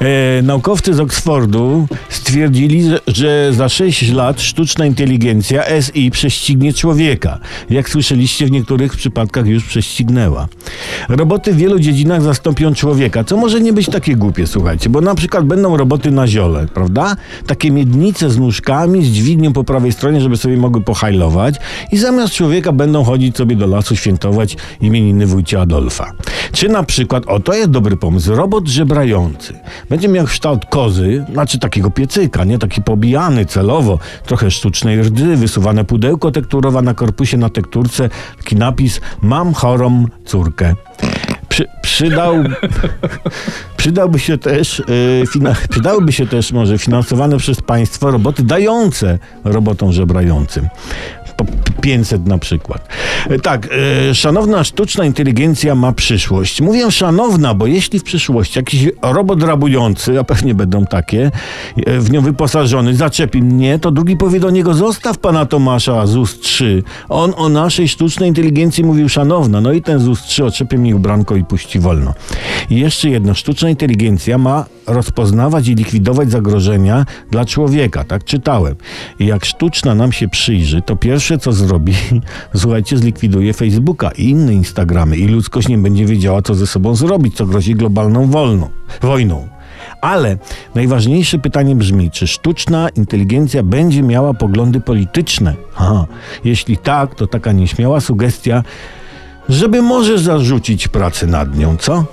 E, naukowcy z Oxfordu stwierdzili, że, że za 6 lat sztuczna inteligencja SI prześcignie człowieka. Jak słyszeliście, w niektórych przypadkach już prześcignęła. Roboty w wielu dziedzinach zastąpią człowieka, co może nie być takie głupie, słuchajcie, bo na przykład będą roboty na ziole, prawda? Takie miednice z nóżkami, z dźwignią po prawej stronie, żeby sobie mogły pohajlować i zamiast człowieka będą chodzić sobie do lasu świętować imieniny wujcia Adolfa. Czy na przykład, o to jest dobry pomysł, robot żebrający. Będzie miał kształt kozy, znaczy takiego piecyka, nie? Taki pobijany celowo, trochę sztucznej rdzy, wysuwane pudełko tekturowe na korpusie na tekturce, taki napis mam chorą córkę. Przy, przydał, przydałby się też, yy, fina, przydałyby się też może finansowane przez państwo roboty dające robotom żebrającym. Po 500 na przykład. E, Tak, e, szanowna sztuczna inteligencja ma przyszłość. Mówię szanowna, bo jeśli w przyszłości jakiś robot rabujący, a pewnie będą takie, e, w nią wyposażony, zaczepi mnie, to drugi powie do niego, zostaw pana Tomasza ZUS 3. On o naszej sztucznej inteligencji mówił szanowna, no i ten ZUS 3 oczepie mi ubranko i puści wolno. I jeszcze jedno, sztuczna inteligencja ma rozpoznawać i likwidować zagrożenia dla człowieka, tak czytałem. I jak sztuczna nam się przyjrzy, to pierwsze co zrobi, słuchajcie, zlikwiduje Facebooka i inne Instagramy i ludzkość nie będzie wiedziała, co ze sobą zrobić, co grozi globalną wolną, wojną. Ale najważniejsze pytanie brzmi, czy sztuczna inteligencja będzie miała poglądy polityczne? Aha. Jeśli tak, to taka nieśmiała sugestia, żeby może zarzucić pracę nad nią, co?